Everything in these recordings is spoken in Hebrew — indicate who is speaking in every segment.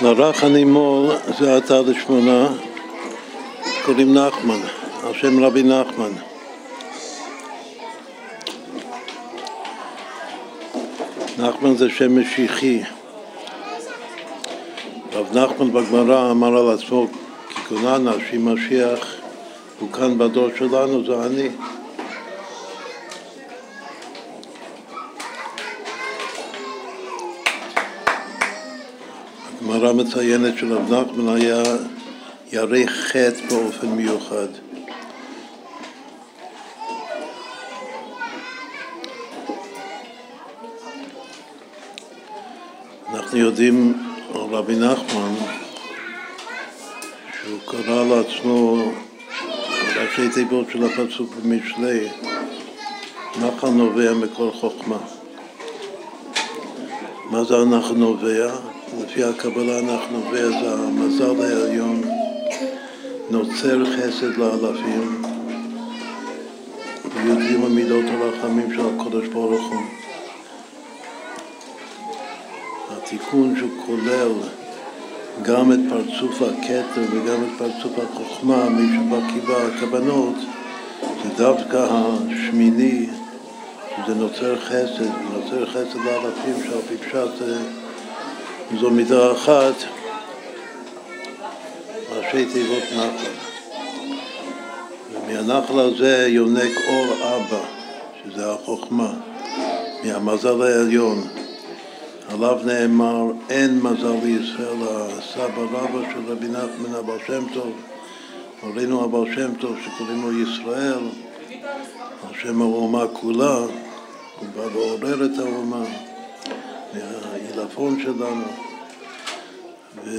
Speaker 1: לרך הנימול זה עתה לשמונה, קוראים נחמן, על שם רבי נחמן. נחמן זה שם משיחי. רב נחמן בגמרא אמר על עצמו כי כוננה שמשיח הוא כאן בדור שלנו, זה אני. הגמרא מציינת שרב נחמן היה ירא חטא באופן מיוחד. אנחנו יודעים על רבי נחמן שהוא קרא לעצמו ראשי תיבות של הפסוק במשלי נחל נובע מכל חוכמה. מה זה הנחל נובע? לפי הקבלה אנחנו נובע זה המזל העליון נוצר חסד לאלפים ויודעים המידות הרחמים של הקודש ברוך הוא. התיקון שהוא כולל גם את פרצוף הכתר וגם את פרצוף החוכמה, מי שבקיא בכוונות, זה דווקא השמיני, זה נוצר חסד, נוצר חסד לאלפים שעל פי פשט זו מידה אחת, ראשי תיבות נחל. ומהנחל הזה יונק אור אבא, שזה החוכמה, מהמזל העליון. עליו נאמר אין מזל לישראל, הסבא רבא של רבי נחמן אבר שם טוב, הורינו אבר שם טוב שקוראים לו ישראל, על שם האומה כולה, הוא בא לעורר את האומה מהעילפון שלנו. ו...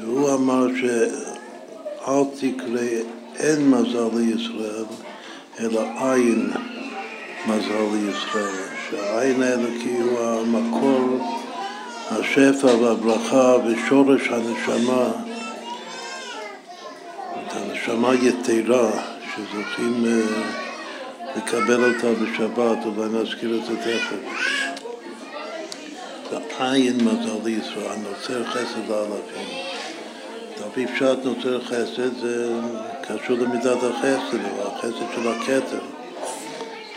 Speaker 1: והוא אמר שאל תקרא אין מזל לישראל אלא אין מזל לישראל. שהעין האלוקי הוא המקור, השפע והברכה ושורש הנשמה, את הנשמה יתרה שזוכים לקבל אותה בשבת, אולי נזכיר את זה תכף. העין מזל לישראל, הנוצר חסד לאלפים. על פי פשט נוצר חסד זה קשור למידת החסד, או החסד של הכתר,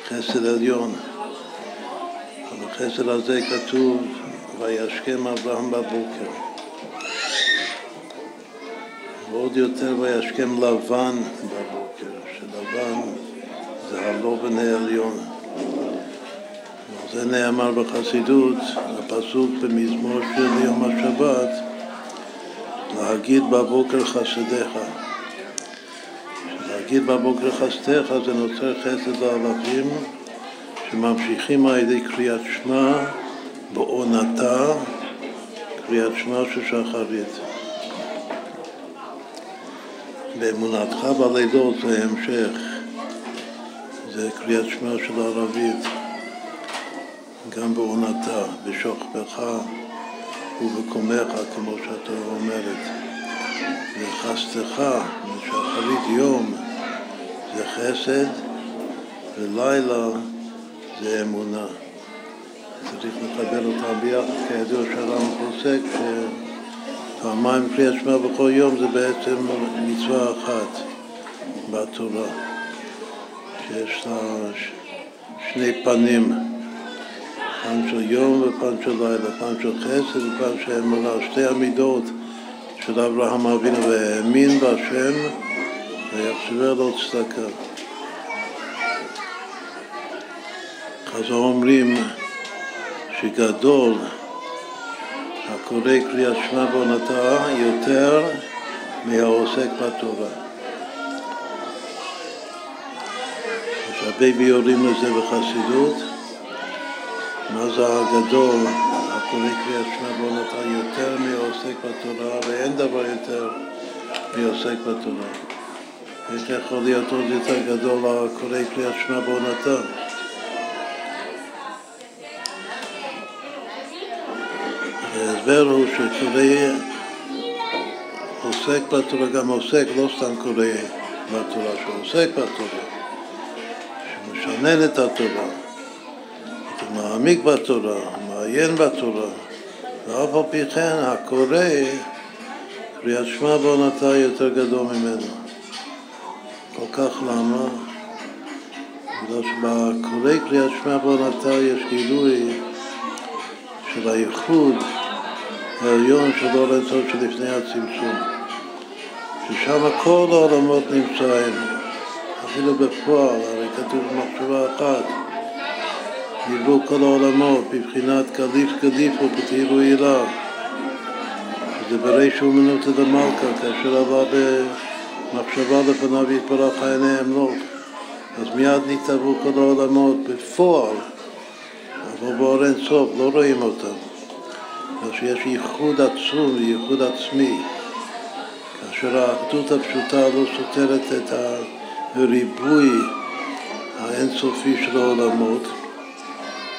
Speaker 1: חסד עליון. בחסר הזה כתוב וישכם אברהם בבוקר. ועוד יותר וישכם לבן בבוקר, שלבן זה הלובן העליון. זה נאמר בחסידות, הפסוק במזמור של יום השבת, להגיד בבוקר חסדיך. להגיד בבוקר חסדיך זה נוצר חסד לאלפים שממשיכים על ידי קריאת שמע בעונתה, קריאת שמע של שחרית. באמונתך בלילות זה המשך, זה קריאת שמע של ערבית, גם בעונתה, בשוכבך ובקומך, כמו שאתה אומרת. וחסתך, שחרית יום זה חסד, ולילה זה אמונה. צריך לקבל אותם ביחד, כידוע שהרם פוסק שפעמיים קריאת שמע בכל יום זה בעצם מצווה אחת בתורה, שיש לה שני פנים, פן של יום ופן של לילה, פן של חסד ופן של אמונה, שתי המידות של אברהם אבינו והאמין בהשם ויחשבה לו צדקה. אז אומרים שגדול הקורא קריאת שמע בעונתה יותר מהעוסק בתורה. הרבה ביורים לזה בחסידות, מה זה הגדול הקורא קריאת שמע בעונתה יותר מהעוסק בתורה, ואין דבר יותר מעוסק בתורה. איך יכול להיות עוד יותר גדול הקורא קריאת שמע בעונתה? ההסבר הוא שקורא עוסק בתורה, גם עוסק, לא סתם קורא בתורה, שעוסק בתורה, שמשנן את התורה, מעמיק בתורה, מעיין בתורה, ואף על פי כן הקורא, קריאת שמע בעונתה יותר גדול ממנו. כל כך למה? בגלל שבקורא קריאת שמע בעונתה יש גילוי של הייחוד העליון של אור אינסוף שלפני הצמצום, ששם כל העולמות נמצאים, אפילו בפועל, כתוב במחשבה אחת, נבראו כל העולמות בבחינת גליף גליף ובתהילו הילה, שזה בריש אומנות למלכה, כאשר עבר במחשבה לפניו יתברך עיני אמלוך, אז מיד נתערבו כל העולמות בפועל, אבל באור אינסוף, לא רואים אותם. בגלל שיש ייחוד עצום וייחוד עצמי, כאשר האחדות הפשוטה לא סותרת את הריבוי האינסופי של העולמות,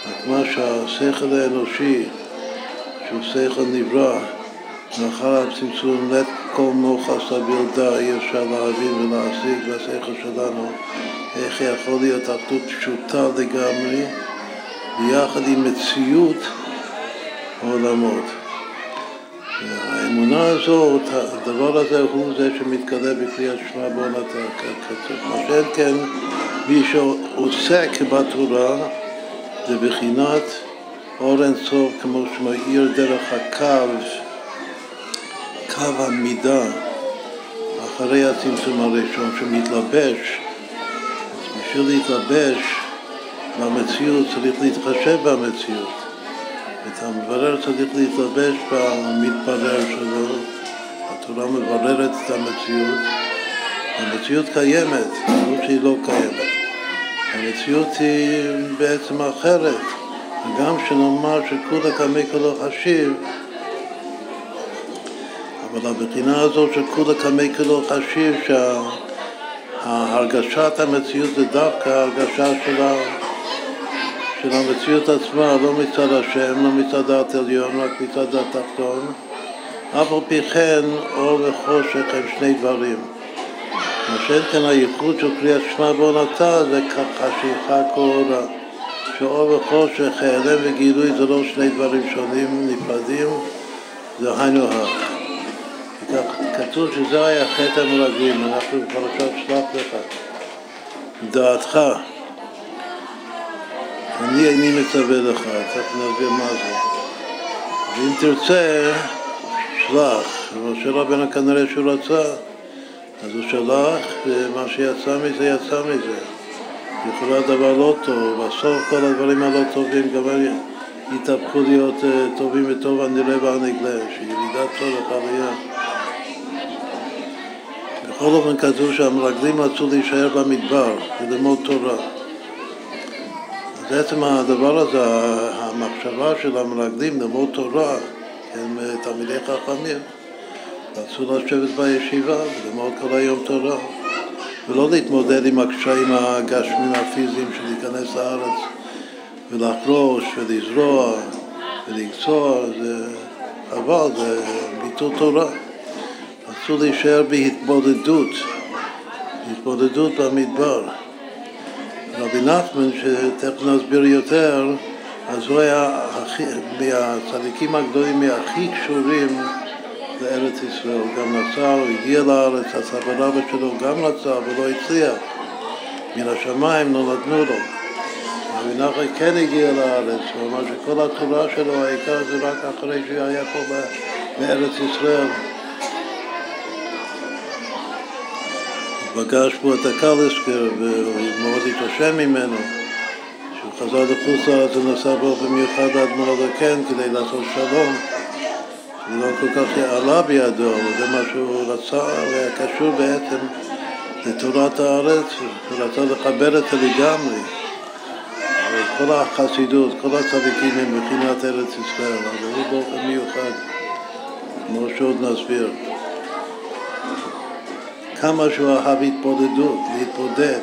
Speaker 1: רק מה שהשכל האנושי, שהוא שכל נברא, לאחר הצמצום לית כל מוח סביר דע אי אפשר להבין ולהשיג בשכל שלנו איך יכול להיות אחדות פשוטה לגמרי ביחד עם מציאות העולמות. האמונה הזאת, הדבר הזה הוא זה שמתגלה בקריאת שמע בעונת הכתוב. מה שאין כן, מי שעוסק בתורה זה בחינת אור אינסוף כמו שמאיר דרך הקו, קו המידה אחרי הצמצום הראשון שמתלבש. בשביל להתלבש במציאות צריך להתחשב במציאות. את המברר צריך להתלבש במתברר שלו, התורה מבררת את המציאות, המציאות קיימת, לא שהיא לא קיימת, המציאות היא בעצם אחרת, וגם שנאמר שכולה קמי כולו חשיב, אבל הבחינה הזאת של כולה כולו חשיב, שהרגשת המציאות זה דווקא הרגשה של של המציאות עצמה, לא מצד השם, לא מצד הדת עליון, רק מצד התחתון. אף על פי כן, אור וחושך הם שני דברים. מה שאין כאן הייחוד של קריאת שמע בעונתה זה כחשיכה כאורה. שאור וחושך, העלם וגילוי זה לא שני דברים שונים, נפרדים, זה היינו הך. כתוב שזה היה חטא המרגלים, אנחנו בפרשת שלח לך. דעתך. אני איני מצווה לך, תכף נסביר מה זה. ואם תרצה, שלח. ומשה רבנו כנראה שהוא רצה, אז הוא שלח, ומה שיצא מזה, יצא מזה. יכולה דבר לא טוב, בסוף כל הדברים הלא טובים גם יתהפכו להיות אה, טובים וטוב הנראה והנגלה, שירידת צורך עלייה. בכל אופן כתוב שהמרגלים רצו להישאר במדבר וללמוד תורה. בעצם הדבר הזה, המחשבה של המרגלים ללמוד תורה, הם תלמידי חכמים, רצו לשבת בישיבה וללמוד כל היום תורה, ולא להתמודד עם הקשיים הגשמים הפיזיים של להיכנס לארץ ולחרוש ולזרוע ולקצוע, זה אבל זה ביטול תורה. רצו להישאר בהתבודדות, בהתבודדות במדבר. רבי נחמן, שתכף נסביר יותר, אז הוא היה הכי, מהצדיקים הגדולים, מהכי קשורים לארץ ישראל. גם נסע, הוא הגיע לארץ, הסבא רבא שלו גם רצה, אבל לא הצליח. מן השמיים לא נתנו לו. רבי נחמן כן הגיע לארץ, הוא אמר שכל התורה שלו, העיקר זה רק אחרי שהוא היה פה בארץ ישראל. פגש פה את הקלסקר והוא מאוד התרשם ממנו. כשהוא חזר לחוץ לארץ הוא נסע באופן מיוחד לאדמו"ר הזקן כדי לעשות שלום. זה לא כל כך עלה בידו, אבל זה מה שהוא רצה, הוא היה קשור בעצם לתורת הארץ, הוא רצה לחבר את זה לגמרי. כל החסידות, כל הצדיקים הם מבחינת ארץ ישראל, אבל הוא באופן מיוחד, כמו שעוד נסביר. כמה שהוא אהב התבודדות, להתבודד.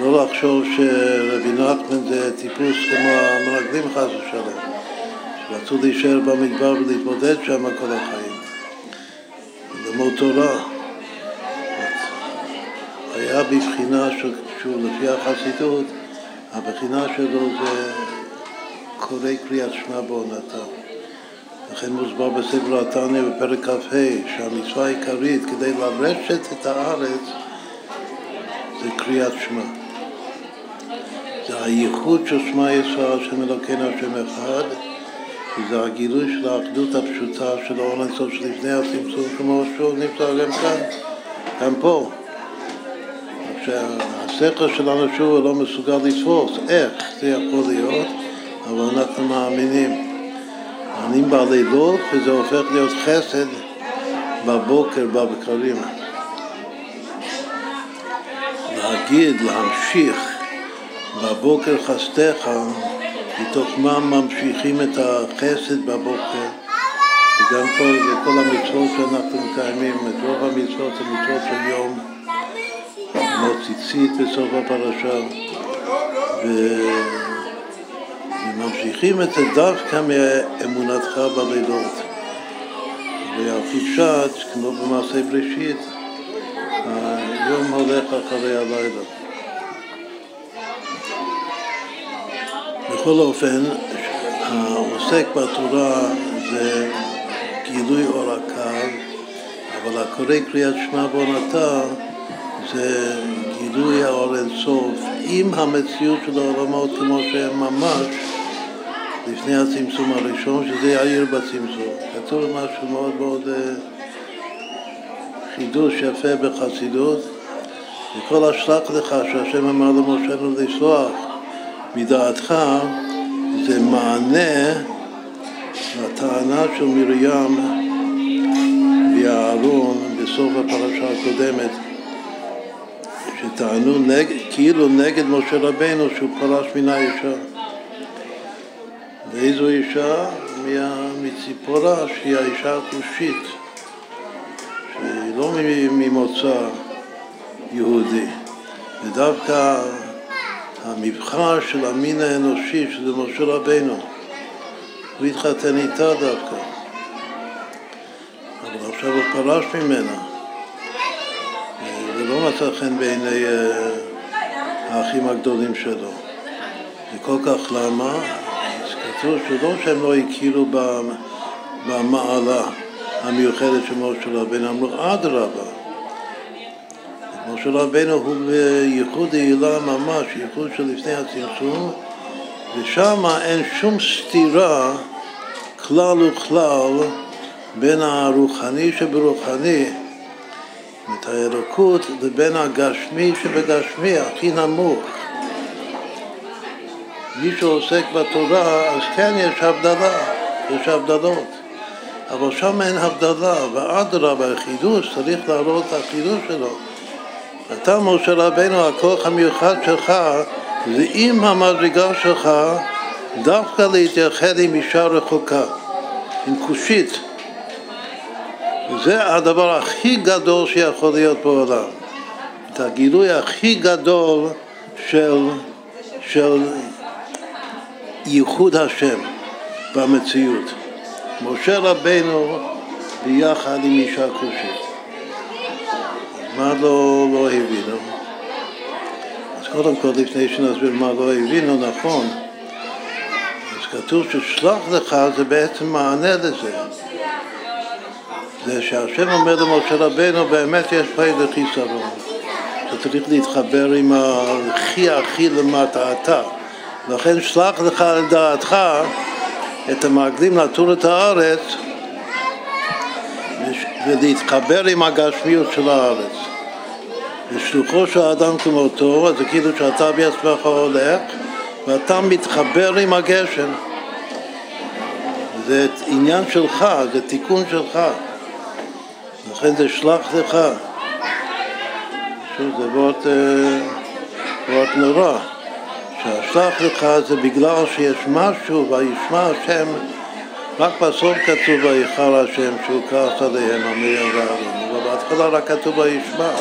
Speaker 1: לא לחשוב שרבי נחמן זה טיפוס כמו המרגלים חס ושלום, שרצו להישאר במדבר ולהתבודד שם כל החיים, ללמוד תורה. היה בבחינה שהוא לפי החסידות, הבחינה שלו זה קורא קריאת שמע בעונתה. לכן מוסבר בספר התניא בפרק כ"ה שהמצווה העיקרית כדי לרשת את הארץ זה קריאת שמע. זה הייחוד של שמע ישראל, השם אלוקינו השם אחד, וזה הגילוי של האחדות הפשוטה של אור אינסוף שלפני הצמצום, כמו שהוא נמצא גם כאן, גם פה. שהשכל שלנו שוב לא מסוגל לתפוס איך זה יכול להיות, אבל אנחנו מאמינים. מאמינים בלילות וזה הופך להיות חסד בבוקר, בבקרים. להגיד, להמשיך, בבוקר חסדיך, מתוך מה ממשיכים את החסד בבוקר, וגם כל, כל המצוות שאנחנו מקיימים, את רוב המצוות זה מצוות של יום, כמו ציצית בסוף הפרשה, וממשיכים את זה דווקא מאמונתך בלילות. ועל פי כמו במעשה בראשית, היום הולך אחרי הלילה. בכל אופן, העוסק בתורה זה גילוי אור הקו, אבל הקורא קריאת שמע בעונתה זה גילוי האור אינסוף עם המציאות של העולמות כמו שהם ממש לפני הצמצום הראשון, שזה יאיר בצמצום. כתוב משהו מאוד מאוד אה, חידוש יפה בחסידות, וכל השלח לך שהשם אמר למשה לסלוח מדעתך זה מענה לטענה של מרים ואהרון בסוף הפרשה הקודמת שטענו נג, כאילו נגד משה רבנו שהוא פרש מן האישה. ואיזו אישה? מציפורה שהיא האישה הכושית, שהיא לא ממוצא יהודי. ודווקא המבחר של המין האנושי, שזה משה רבנו, הוא התחתן איתה דווקא. אבל עכשיו הוא פרש ממנה. זה לא מצא חן בעיני אה, האחים הגדולים שלו. וכל כך למה? כתוב שלא שהם לא הכירו במעלה המיוחדת של משה רבנו, אמרו אדרבה. משה רבנו הוא בייחוד העילה ממש, ייחוד של לפני הצמצום, ושם אין שום סתירה כלל וכלל בין הרוחני שברוחני את האלוקות לבין הגשמי שבגשמי, הכי נמוך. מי שעוסק בתורה, אז כן יש הבדלה, יש הבדלות. אבל שם אין הבדלה, ואדרבה, החידוש, צריך להראות את החידוש שלו. אתה, משה רבנו, הכוח המיוחד שלך זה עם המדרגה שלך דווקא להתייחד עם אישה רחוקה, עם כושית. זה הדבר הכי גדול שיכול להיות בעולם. את הגילוי הכי גדול של, של ייחוד השם במציאות. משה רבנו ביחד עם אישה כושית. מה לא, לא הבינו? אז קודם כל, לפני שנסביר מה לא הבינו, נכון, אז כתוב ששלח לך זה בעצם מענה לזה. זה שהשם אומר למשה רבנו, באמת יש פה איזה חיסרון. אתה צריך להתחבר עם הכי הכי למטה, אתה. לכן שלח לך על דעתך את המעגלים לטור את הארץ ולהתחבר עם הגשמיות של הארץ. ושלוחו של האדם כמותו, אז זה כאילו שאתה בעצמך הולך ואתה מתחבר עם הגשם. זה עניין שלך, זה תיקון שלך. לכן זה שלח לך. שוב, זה וורט, וורט נורא. שהשלח לך זה בגלל שיש משהו, וישמע השם, רק בסוף כתוב ויכל השם שהוא כעס עליהם, המרים והארון, אבל בהתחלה רק כתוב וישמע.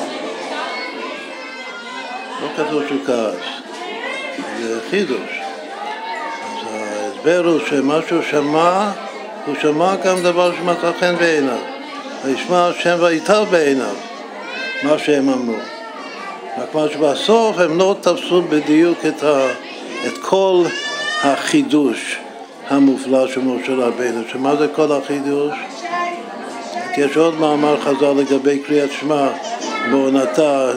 Speaker 1: לא כתוב שהוא כעס, זה חידוש. אז ההסבר הוא שמה שהוא שמע, הוא שמע גם דבר שמצא חן בעיניו. וישמע השם ויטל בעיניו, מה שהם אמרו. רק מה שבסוף הם לא תפסו בדיוק את, ה, את כל החידוש המופלא של משה רבינו. שמה זה כל החידוש? יש עוד מאמר חז"ל לגבי קריאת שמע בעונתה,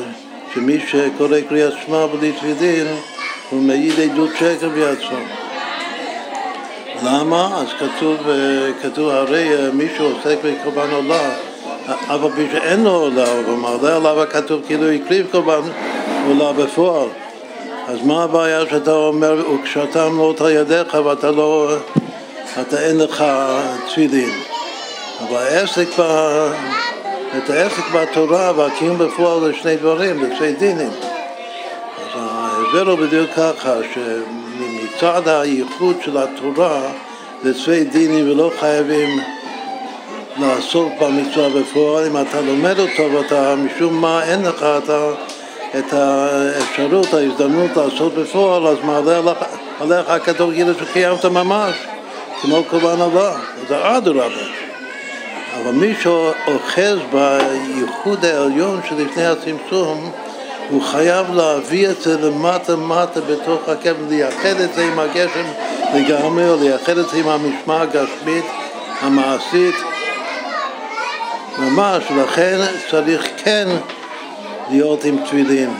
Speaker 1: שמי שקורא קריאת שמע בלי תפילין הוא מעיד עדות שקר בעצמו. למה? אז כתוב, כתוב הרי מי שעוסק בקורבן עולה, אף על שאין לו עולה, אבל מעלה עליו הכתוב כאילו הקריב קורבן עולה בפועל. אז מה הבעיה שאתה אומר, וכשאתה מלאות על ידיך ואתה לא, אתה אין לך תפילין. אבל העסק, ב, את העסק בתורה והקיום בפועל זה שני דברים, זה שני דינים. אז ההסבר הוא בדיוק ככה, שמצד הייחוד של התורה זה שני דינים ולא חייבים לעסוק במצווה בפועל. אם אתה לומד אותו ואתה משום מה אין לך אתה את האפשרות, ההזדמנות לעשות בפועל, אז מעלה עליך, עליך הכתוב כאילו שקיימת ממש, כמו קורבן הבא, זה אדרבה. אבל מי שאוחז בייחוד העליון שלפני הצמצום, הוא חייב להביא את זה למטה מטה בתוך הקבר, לייחד את זה עם הגשם לגמרי, או לייחד את זה עם המשמע הגשמית, המעשית, ממש, לכן צריך כן להיות עם תפילין,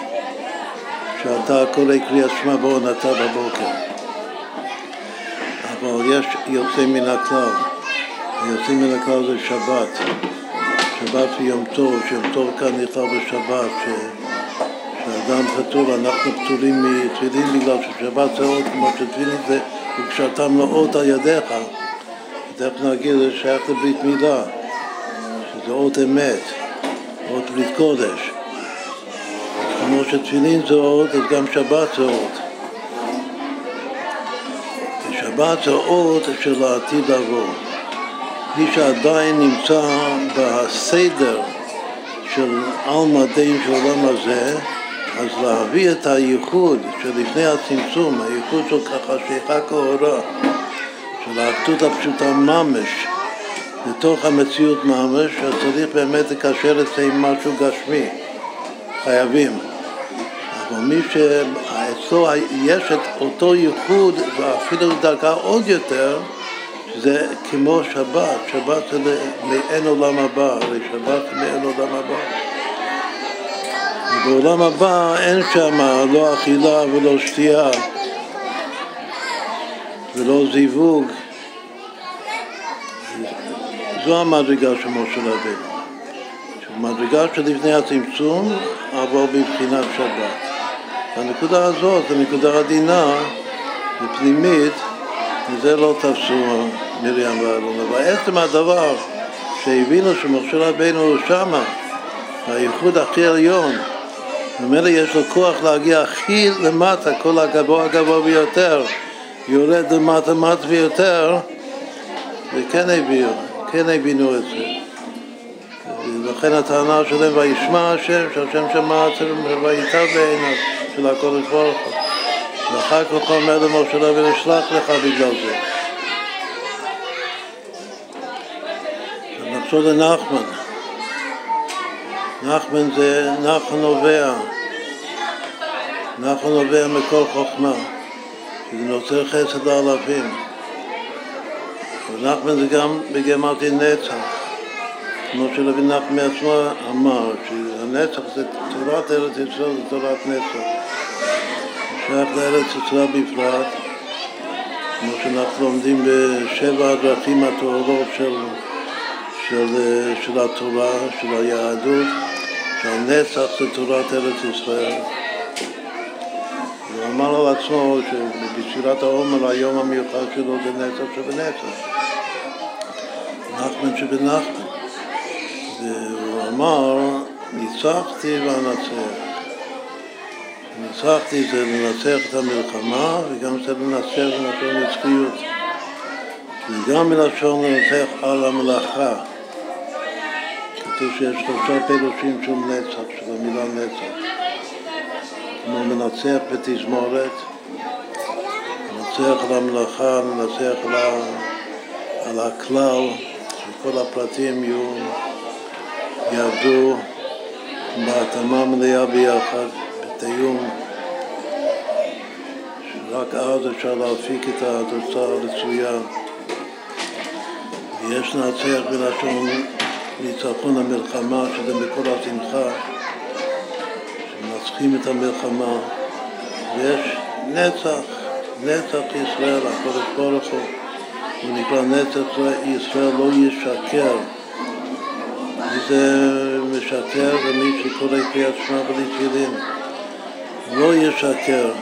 Speaker 1: שאתה קורא קריאת שמע בעונתה בבוקר. אבל יש יוצא מן הכלל. היוצא מן הכלל זה שבת. שבת ויום טוב, שיום טוב כאן נכלל בשבת, ש... שאדם פטור, אנחנו פטורים מתפילין בגלל ששבת זה עוד כמו שתפילין זה וקשרתם מלאות על ידיך. תכף נגיד, זה שייך לברית מילה, שזה אות אמת, אות ברית קודש. כמו שתפילין זה אות, אז גם שבת זה אות. ושבת זה אות של העתיד לבוא. מי שעדיין נמצא בסדר של על-מדים של העולם הזה, אז להביא את הייחוד שלפני הצמצום, הייחוד של ככה שייכה כאורה, של האחדות הפשוטה ממש, לתוך המציאות ממש, אז צריך באמת לקשר את זה עם משהו גשמי, חייבים. אבל מי שאצלו יש את אותו ייחוד ואפילו דרגה עוד יותר, זה כמו שבת, שבת זה מעין עולם הבא, הרי שבת מעין עולם הבא. בעולם הבא אין שם לא אכילה ולא שתייה ולא זיווג. זו המדרגה של משה רבינו. מדרגה שלפני הצמצום, אבל בבחינת שבת. הנקודה הזאת זו נקודה עדינה ופנימית, וזה לא תפסו מרים ואלון. אבל הדבר שהבינו שמשה רבינו הוא שמה, הייחוד הכי עליון, ממילא יש לו כוח להגיע הכי למטה, כל הגבוה הגבוה ביותר, יורד למטה מטה ביותר, וכן הביאו, כן הבינו את זה. ולכן הטענה שלהם, וישמע השם, שהשם שמע זה וייטב בעיניו. של הקודש ברוך הוא. ואחר כך הוא אומר למשה רבינו, אשלח לך בגלל זה. נחזור לנחמן. נחמן זה נחמן נובע. נחמן נובע מכל חוכמה. שזה נוצר חסד לאלפים. ונחמן זה גם בגמרתי נצח. כמו שרבי נחמן מעצמו אמר, שהנצח זה תורת ארץ ישראל, זה תורת נצח. שייך לארץ ישראל בפרט, כמו שאנחנו לומדים בשבע הדרכים הטהורות של, של, של התורה, של היהדות, שהנצח זה תורת ארץ ישראל. הוא אמר על עצמו שבספירת העומר היום המיוחד שלו זה נצח שבנצח. נחמן שבנחמן. והוא אמר, ניצחתי ואנצח. ניצחתי זה לנצח את המלחמה וגם זה לנצח מלשון נצחיות. וגם מלשון לנצח על המלאכה. כתוב שיש שלושה פירושים של נצח, של המילה נצח. כמו מנצח בתזמורת, מנצח על המלאכה, מנצח על, על הכלל, שכל הפרטים יהיו, יעבדו בהתאמה מלאה ביחד. את היום רק אז אפשר להפיק את התוצאה הרצויה. ויש לנצח בלשון ניצחון המלחמה, שזה מכל השמחה, שמנצחים את המלחמה, ויש נצח, נצח ישראל, הקודש ברוך הוא, הוא נקרא נצח ישראל לא ישקר. מי זה משקר? זה מי שקורא קריאת שמע בלי תפילין. לא ישקר.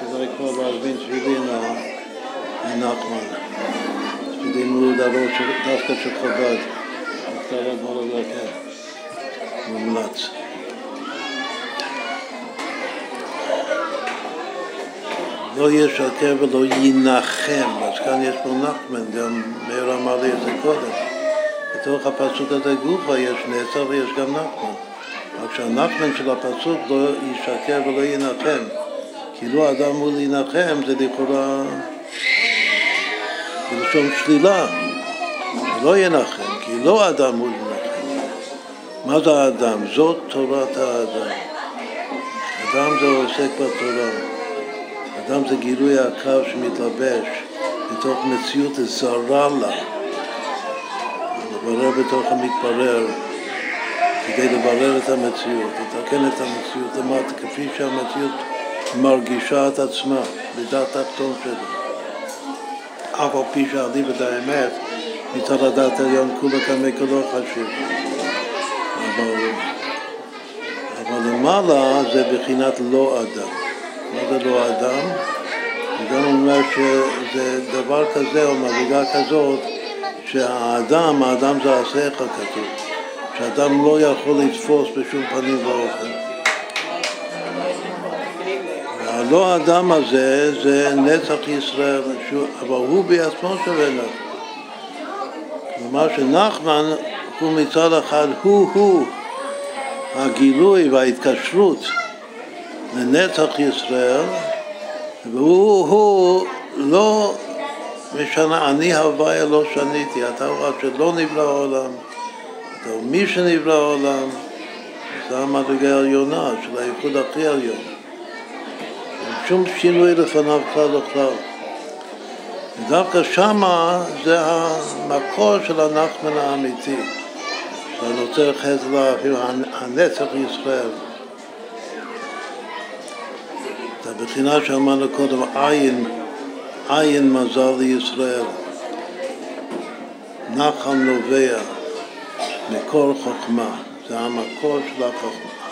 Speaker 1: כדאי כבר להזמין תפילין לנחמן. תפילין מולדרות דווקא של חב"ד. דווקא אדמו"ר הדרכר. מומלץ. לא ישקר ולא ינחם, אז כאן יש פה נחמן, גם מאיר אמר לי את זה קודם. בתוך הפסוק הזה גופה יש נצר ויש גם נחמן. רק שהנחמן של הפסוק לא ישקר ולא ינחם. כאילו אדם מול ינחם זה לכאורה בלשון שלילה. לא ינחם, כי לא אדם מול ינחם. מה זה האדם? זאת תורת האדם. אדם זה עוסק בתורה. אדם זה גילוי הקו שמתלבש בתוך מציאות זרה לה. לברר בתוך המתברר כדי לברר את המציאות, לתקן את המציאות למטה, כפי שהמציאות מרגישה את עצמה בדעת תחתון שלה. אף על פי שעליב את האמת מצד הדת העליון כולה כמי כולו חשוב. אבל, אבל למעלה זה בחינת לא אדם. מה זה לא אדם? וגם אומר שזה דבר כזה או מדרגה כזאת שהאדם, האדם זה השכל כתוב, שאדם לא יכול לתפוס בשום פנים ואופן. והלא האדם הזה זה נצח ישראל, אבל הוא בעצמו שווה נצח. כלומר שנחמן הוא מצד אחד הוא-הוא הגילוי וההתקשרות לנצח ישראל, והוא לא משנה, אני הוויה לא שניתי, אתה רואה שלא נברא העולם, אתה הוא מי שנברא העולם, זה המדרגה העליונה של הייחוד הכי עליון. אין שום שינוי לפניו כלל וכלל. ודווקא שמה זה המקור של הנחמן האמיתי, שהנוצר חזלה, אפילו הנצח ישראל. את הבחינה שאמרנו קודם, עין עין מזל לישראל, נחל נובע מקור חוכמה, זה המקור של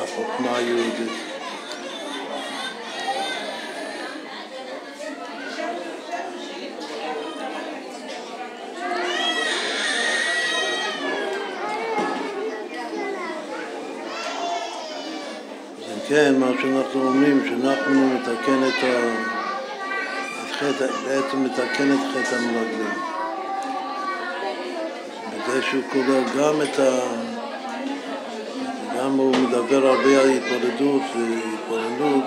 Speaker 1: החוכמה היהודית. כן, מה שאנחנו אומרים, שאנחנו מתקן את ה... חטא, בעצם מתקן את חטא המרגלים. בזה שהוא כולל גם את ה... גם הוא מדבר הרבה על התמודדות והתבוננות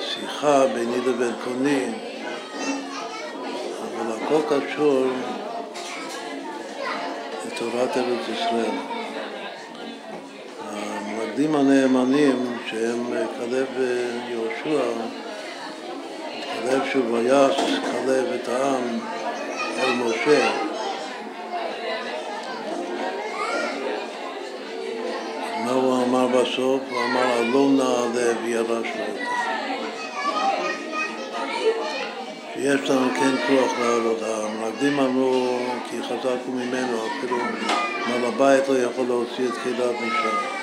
Speaker 1: ושיחה ביני לבין קוני, אבל הכל קשור לתורת ארץ ישראל. המרגלים הנאמנים שהם כלב ויהושע כלב שהוא ויעש כלב את העם אל משה. מה הוא אמר בסוף? הוא אמר, עלו נעלה וירשנו אותה. שיש לנו כן כוח לעלות. המרגלים אמרו, כי חזקו ממנו, אפילו בעל הבית לא יכול להוציא את כליו משם.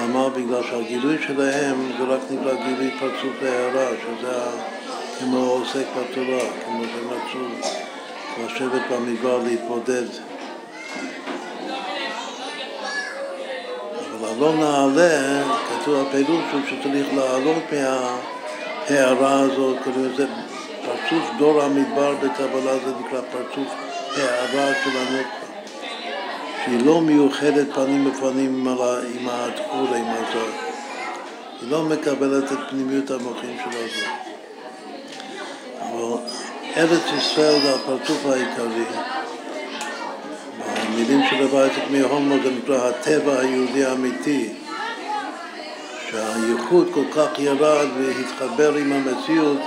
Speaker 1: ואמר בגלל שהגילוי שלהם זה רק נקרא גילוי פרצוף והערה, שזה כמו עוסק בתורה, כמו שמצאו לשבת במדבר להתמודד. אבל הלא נעלה, כתוב הפירוש הוא שצריך לעלות מההערה הזאת, כאילו זה פרצוף דור המדבר בקבלה זה נקרא פרצוף הערה של הנקרא. שהיא לא מיוחדת פנים בפנים עם הדחור, עם הזאת. היא לא מקבלת את פנימיות המוחים של הזאת. אבל ארץ ישראל זה הפרצוף העיקרי. במילים של הבית מהומו זה נקרא הטבע היהודי האמיתי, שהייחוד כל כך ירד והתחבר עם המציאות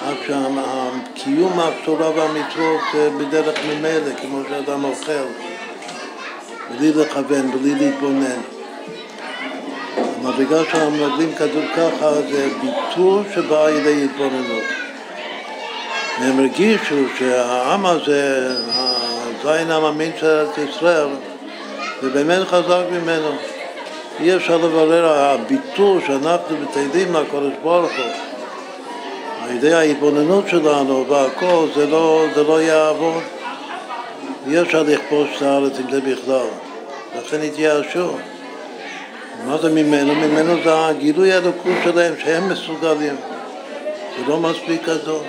Speaker 1: עד שהקיום התורה והמצוות בדרך ממילא, כמו שאדם אוכל, בלי לכוון, בלי להתבונן. המדרגה של המרגלים כתוב ככה, זה ביטול שבא על ידי התבוננות. והם הרגישו שהעם הזה, הזין המאמין של ארץ ישראל, זה באמת חזק ממנו. אי אפשר לברר, הביטול שאנחנו מטיילים לקודש ברוך הוא על ידי ההתבוננות שלנו והכל, זה לא, זה לא יעבוד. אי אפשר לכבוש את הארץ עם זה בכלל. לכן התייאשו. מה זה ממנו? ממנו זה הגילוי האלוקות שלהם, שהם מסוגלים. זה לא מספיק גדול.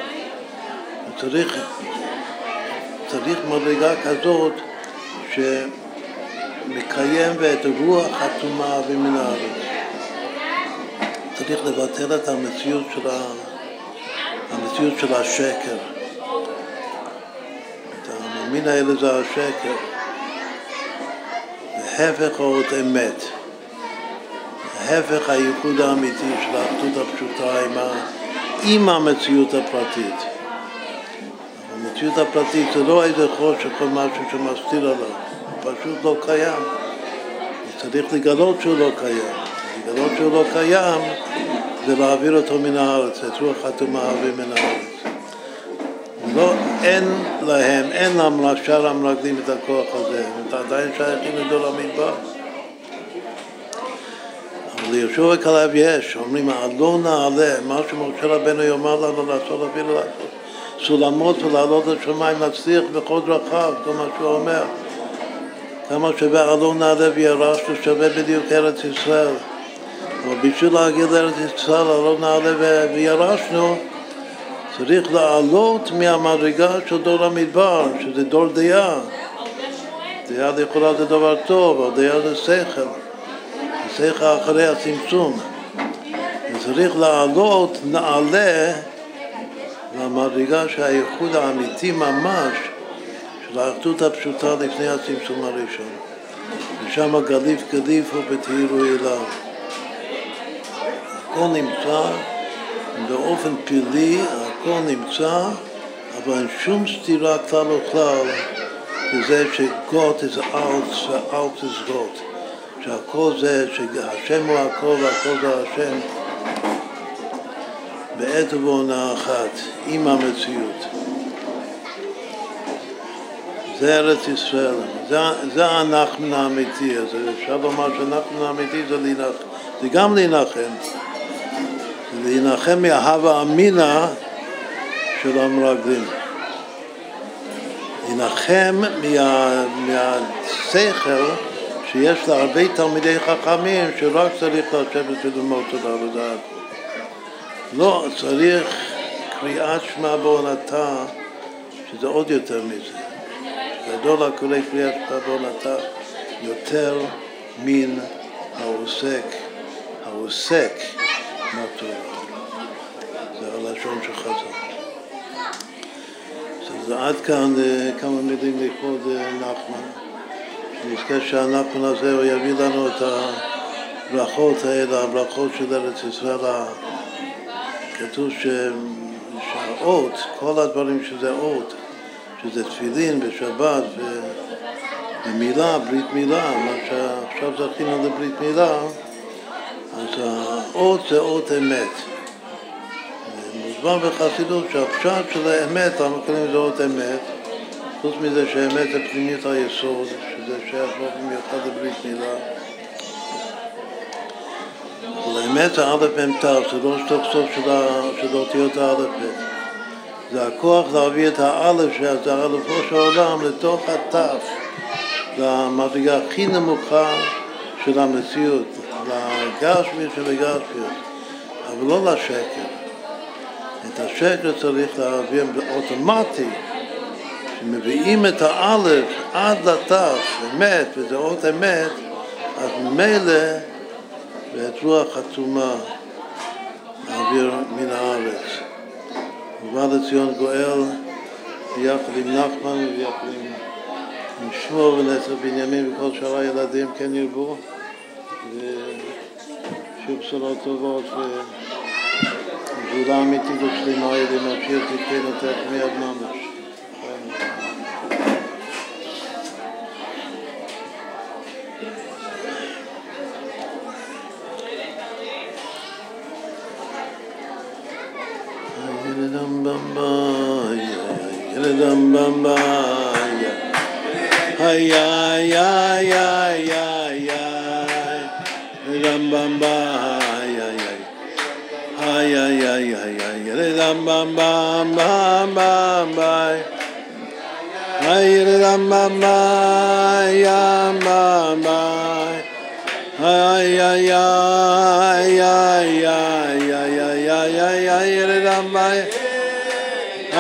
Speaker 1: צריך, צריך מדרגה כזאת שמקיים את רוח הטומאה ומן הארץ. צריך לבטל את המציאות של, ה... המציאות של השקר. המאמין האלה זה השקר. והפך עוד אמת. ההפך הייחוד האמיתי של האחדות הפשוטה עם, ה... עם המציאות הפרטית. המציאות הפרטית זה לא איזה חושך או משהו שמסתיר עליו, הוא פשוט לא קיים. צריך לגלות שהוא לא קיים. לגלות שהוא לא קיים זה להעביר אותו מן הארץ, את רוח הטומאה ומן הארץ. לא, אין להם, אין לשאר המרגלים את הכוח הזה, הם עדיין שייכים לדור המדבר. אבל ליהושע וכלב יש, אומרים, לא נעלה, מה שמשה רבנו יאמר לנו לעשות, אפילו לעשות סולמות ולעלות לשמיים, להצליח בכל דרכיו, כל מה שהוא אומר. כמה שווה עלו נעלה וירשנו, שווה בדיוק ארץ ישראל. אבל בשביל להגיד לארץ ישראל, עלו נעלה וירשנו, צריך לעלות מהמדרגה של דור המדבר, שזה דור דעה. דעה לכאורה זה דבר טוב, אבל דעה זה שכל. שכל אחרי הצמצום. צריך לעלות נעלה למדרגה שהייחוד האמיתי ממש של האחדות הפשוטה לפני הצמצום הראשון. ושם גליף גליף ובתהירו אליו. הכל נמצא באופן פלאי, הכל נמצא, אבל אין שום סתירה כלל וכלל בזה שגות is out, out is God. שהכל זה, שהשם הוא הכל והכל זה השם. בעת ובעונה אחת, עם המציאות. זה ארץ ישראל, זה, זה האמיתי, אז אפשר לומר שהנחמן האמיתי זה, להנח, זה גם להנחם, להנחם מההווה אמינא של המרגלים. להנחם מה, מהשכל שיש להרבה תלמידי חכמים שרק צריך לשבת וללמוד תודה ודעת. לא, צריך קריאת שמע בעונתה, שזה עוד יותר מזה. גדול הקורא קריאת שמע בעונתה יותר מן העוסק, העוסק מהתורה. זה הלשון של חז"ל. עד כאן כמה מילים לכבוד נחמן. נזכה שהנחמן הזה הוא יביא לנו את הברכות האלה, הברכות של ארץ ישראל כתוב ש... שהאות, כל הדברים שזה אות, שזה תפילין ושבת ו... ומילה, ברית מילה, מה שעכשיו זכינו לברית מילה, אז האות זה אות אמת. מוסבר בחסידות שהפשט של האמת, אנחנו קוראים לזה אות אמת, חוץ מזה שאמת זה פנימיות היסוד, שזה שייך באופן מיוחד לברית מילה. אבל האמת זה א' מ' ת', זה לא סוף סוף של אותיות האלף ב'. זה הכוח להביא את האלף, שזה אלפו של העולם, לתוך הת', למדרגה הכי נמוכה של המציאות, לגשמיות של הגשמיות, אבל לא לשקר. את השקר צריך להביא אוטומטי, כשמביאים את האלף עד לת', אמת, וזה אות אמת, אז ממילא ואת רוח עצומה להעביר מן הארץ. ובא לציון גואל ביחד עם נחמן וביחד עם, עם שמו ונצר בנימין וכל שאר הילדים כן ירבו. ו... שיהיו בשורות טובות Будаме ти го клинајде на пирти те на тек не однамеш.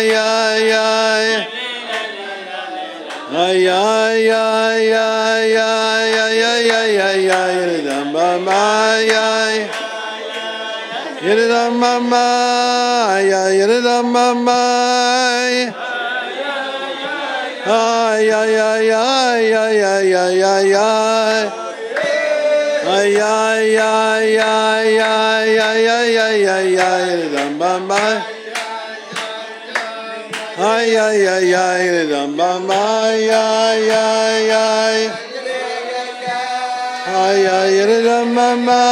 Speaker 1: ay ay ay ay ay ay ay ay ay ay ay ay ay ay ay ay ay ridam mama ay ay ridam mama ay ay ridam mama ay ay ay ay ay ay ay ay ay Ay ay ay ay ay ay ay ay ay ay ridam mama Ay ay ay ay ridam mama ay ay ay ay Ay ay ridam mama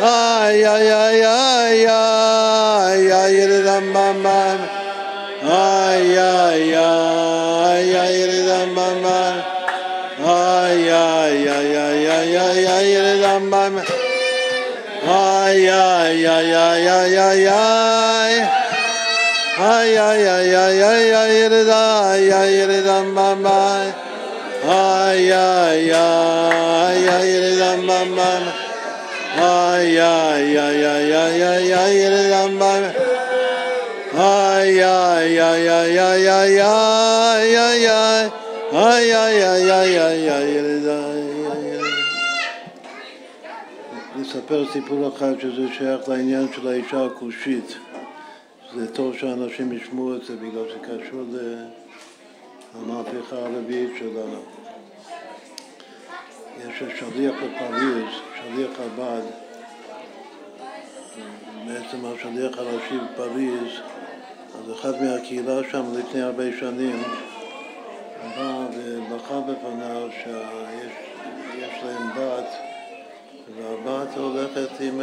Speaker 1: Ay ay ay ay ay ay ridam mama Ay ay ay ay ridam mama Ay ay ay ay ay ay ay ridam mama Ay ay ay ay ay ay ay Ay ay ay ay ay ay rida ay ay rida mama Ay ay ay ay rida mama Ay ay ay ay ay ay ay rida mama Ay ay ay ay ay ay ay ay ay Ay ay ay ay ay ay רדה. נספר סיפור אחד שזה שייך לעניין של האישה הכושית. זה טוב שאנשים ישמעו את זה בגלל זה קשור למהפכה הרביעית שלנו. יש שליח בפריז, שליח חב"ד, בעצם השליח הראשי בפריז, אז אחד מהקהילה שם לפני הרבה שנים בא ובכה בפניו שיש להם בת והבת הולכת עם,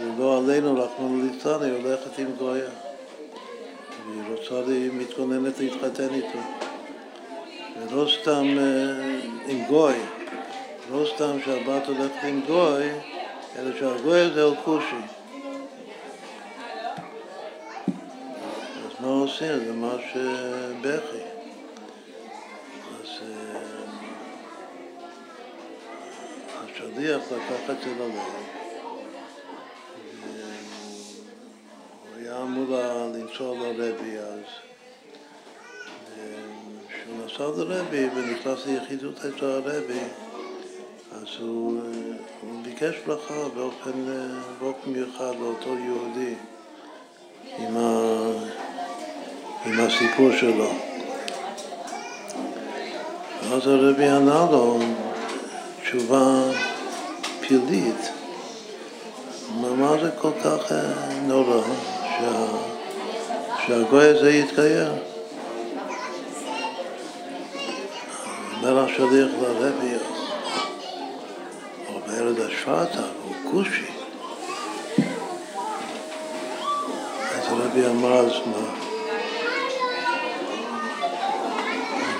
Speaker 1: כאילו לא עלינו, רחמנו ליצלן, היא הולכת עם גויה. והיא רוצה, היא מתכוננת להתחתן איתו. ולא סתם עם גוי, לא סתם שהבת הולכת עם גוי, אלא שהגוי הזה הוא כושי. מה עושים? זה ממש בכי. אז השליח לקח את זה ללב, אמור לנסוע לרבי אז. כשהוא נסע לרבי ונכנס ליחידות אצל הרבי, אז הוא, הוא ביקש ברכה באופן, באופן מיוחד לאותו יהודי עם ה... עם הסיפור שלו. אז הרבי ענה לו תשובה פלילית. מה זה כל כך נורא שה, שהגוי הזה יתגייר? אומר השליח לרבי, אומר את השפעתה, הוא כושי. אז הרבי אמר, אז מה?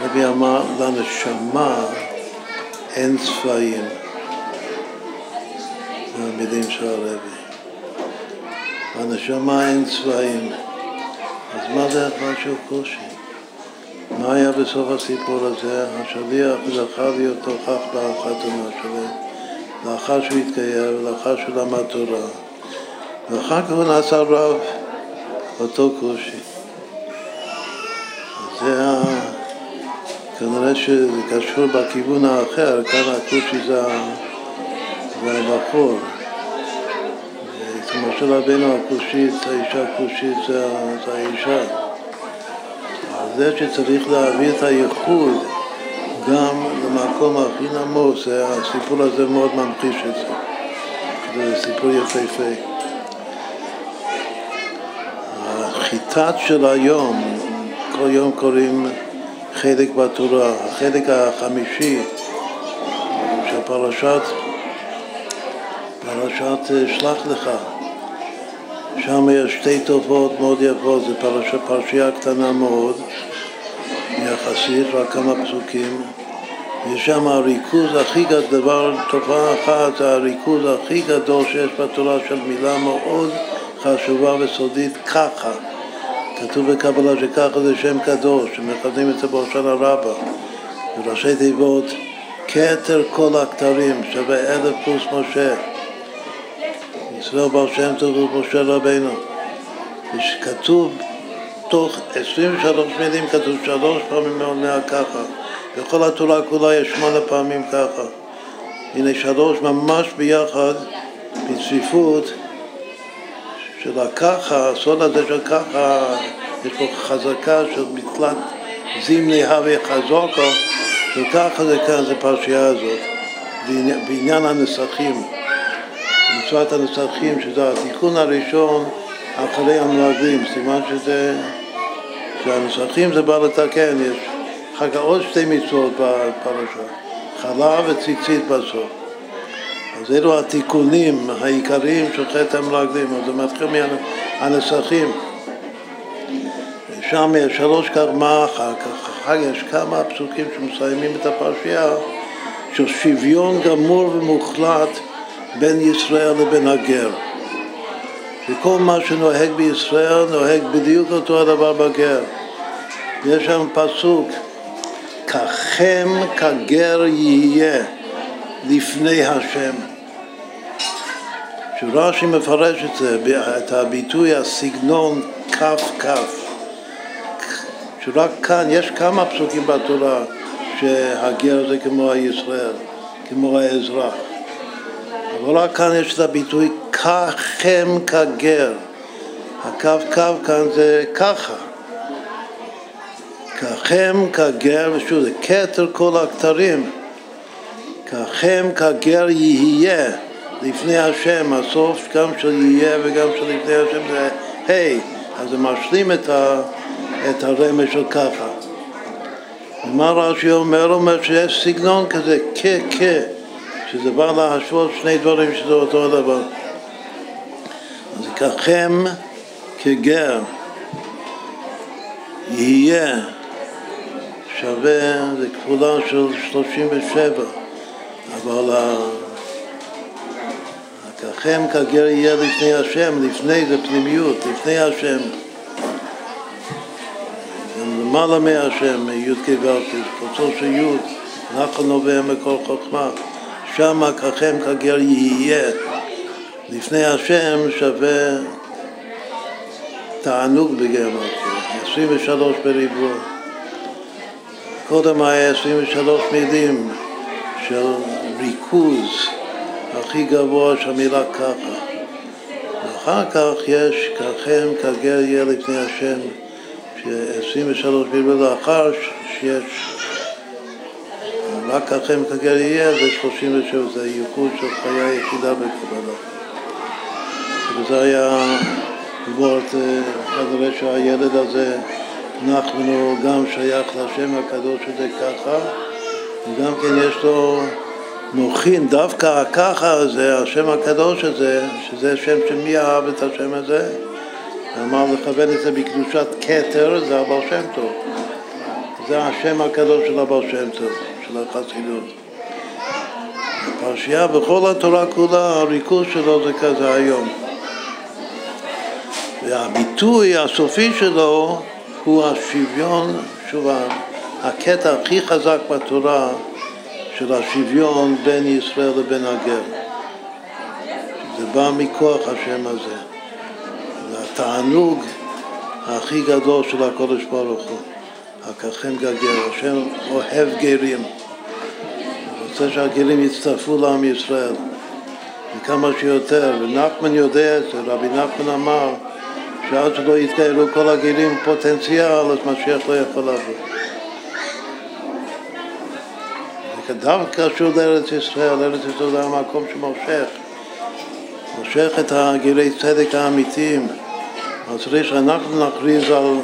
Speaker 1: הרבי אמר, לנשמה אין צבעים. זה המילים של הרבי. לנשמה אין צבעים. אז מה זה משהו קושי? מה היה בסוף הסיפור הזה? השליח זכה להיות תוכח בחתונה שלו, לאחר שהוא התגייר ולאחר שהוא למד תורה. ואחר כך הוא נעשה רב, אותו כושי. זה ה... כנראה שזה קשור בכיוון האחר, כאן הכושי זה, זה הבחור. כמו של רבינו הכושית, האישה הכושית זה, האישה. זה שצריך להביא את הייחוד גם למקום הכי נמוך, הסיפור הזה מאוד ממחיש את זה. זה סיפור יפהפה. החיטת של היום, כל יום קוראים חלק בתורה, החלק החמישי של פרשת, פרשת שלח לך. שם יש שתי תופעות מאוד יפות, זו פרש, פרשייה קטנה מאוד, יחסית, רק כמה פסוקים. יש שם הריכוז הכי גדול, דבר, תופעה אחת, הריכוז הכי גדול שיש בתורה של מילה מאוד חשובה וסודית, ככה. כתוב בקבלה שככה זה שם קדוש, שמכנים את זה בהושענא רבה. וראשי תיבות, כתר כל הכתרים שווה אלף פלוס משה. ישראל בר שם טוב ומשה רבינו. כתוב תוך 23 מילים כתוב שלוש פעמים מעונה ככה. בכל התורה כולה יש שמונה פעמים ככה. הנה שלוש ממש ביחד, בצפיפות, של הככה, הסוד הזה של ככה, יש פה חזקה של מקלט זימני הווה חזוקו, וככה זה כאן, זה פרשייה הזאת, בעניין הנסחים. מצוות הנסחים, שזה התיקון הראשון אחרי המרגלים, סימן שזה, שהנסחים זה בא לתקן, יש אחר כך עוד שתי מצוות בפרשה, חלב וציצית בסוף. אז אלו התיקונים העיקריים של חטא המרגלים, אז זה מתחיל מהנסחים. שם יש שלוש כך, מה אחר כך? אחר כך יש כמה פסוקים שמסיימים את הפרשייה של שוויון גמור ומוחלט בין ישראל לבין הגר. וכל מה שנוהג בישראל נוהג בדיוק אותו הדבר בגר. יש שם פסוק, ככם כגר יהיה לפני השם. שרש"י מפרש את זה, את הביטוי, הסגנון כף כף. שרק כאן, יש כמה פסוקים בתורה שהגר זה כמו הישראל, כמו האזרח. אבל רק כאן יש את הביטוי ככם כגר. הקו קו כאן זה ככה. ככם כגר, ושוב זה כתר כל הכתרים. ככם כגר יהיה לפני השם, הסוף גם של יהיה וגם של לפני השם זה ה', hey, אז זה משלים את, ה, את הרמז של ככה. ומה רש"י אומר? אומר שיש סגנון כזה, כ-כ. שזה בא להשוות שני דברים שזה אותו הדבר. אז ככם כגר יהיה שווה, זה של 37, אבל ככם כגר יהיה לפני השם, לפני זה פנימיות, לפני השם. גם למעלה מהשם, י' כגרתי, קוצו של י', נחל נובע מכל חוכמה. שמה ככם כגר יהיה לפני השם שווה תענוג בגרמטיה, 23 בריבוע. קודם היה 23 מילים של ריכוז הכי גבוה של המילה ככה. ואחר כך יש ככם כגר יהיה לפני השם, ש-23 בריבוע לאחר שיש רק לכם כגר יהיה זה 37, זה ייחוד של חיי היחידה בקבלה. וזה היה וורט, אה, כנראה שהילד הזה, נחמנו, גם שייך לשם הקדוש הזה ככה, וגם כן יש לו מוחין, דווקא הככה הזה, השם הקדוש הזה, שזה שם שמי אהב את השם הזה, אמר לכוון את זה בקדושת כתר, זה הבעל שם טוב. זה השם הקדוש של הבעל שם טוב. של החסידות. הפרשייה בכל התורה כולה, הריכוז שלו זה כזה היום. והביטוי הסופי שלו הוא השוויון, שוב, הקטע הכי חזק בתורה של השוויון בין ישראל לבין הגר. זה בא מכוח השם הזה. זה התענוג הכי גדול של הקודש ברוך הוא. הקחם גגר, השם אוהב גרים. רוצה שהגרים יצטרפו לעם ישראל, וכמה שיותר. ונחמן יודע רבי נחמן אמר שעד שלא יתגיירו כל הגרים פוטנציאל, אז משיח לא יכול לבוא. דווקא קשור לארץ ישראל, ארץ ישראל זה המקום שמושך, מושך את הגירי צדק האמיתיים. אז צריך שאנחנו נכריז על,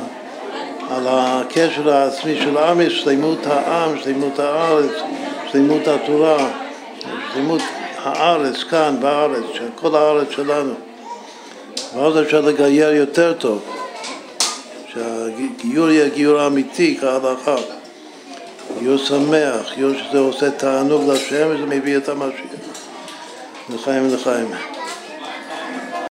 Speaker 1: על הקשר העצמי של עם, שלמות העם, שלמות הארץ, שלמות התורה, שלמות הארץ כאן בארץ, כל הארץ שלנו. ואז אפשר לגייר יותר טוב, שהגיור יהיה גיור אמיתי כהלכה. גיור שמח, גיור שזה עושה תענוג לשם וזה מביא את המשיח. לחיים ולחיים.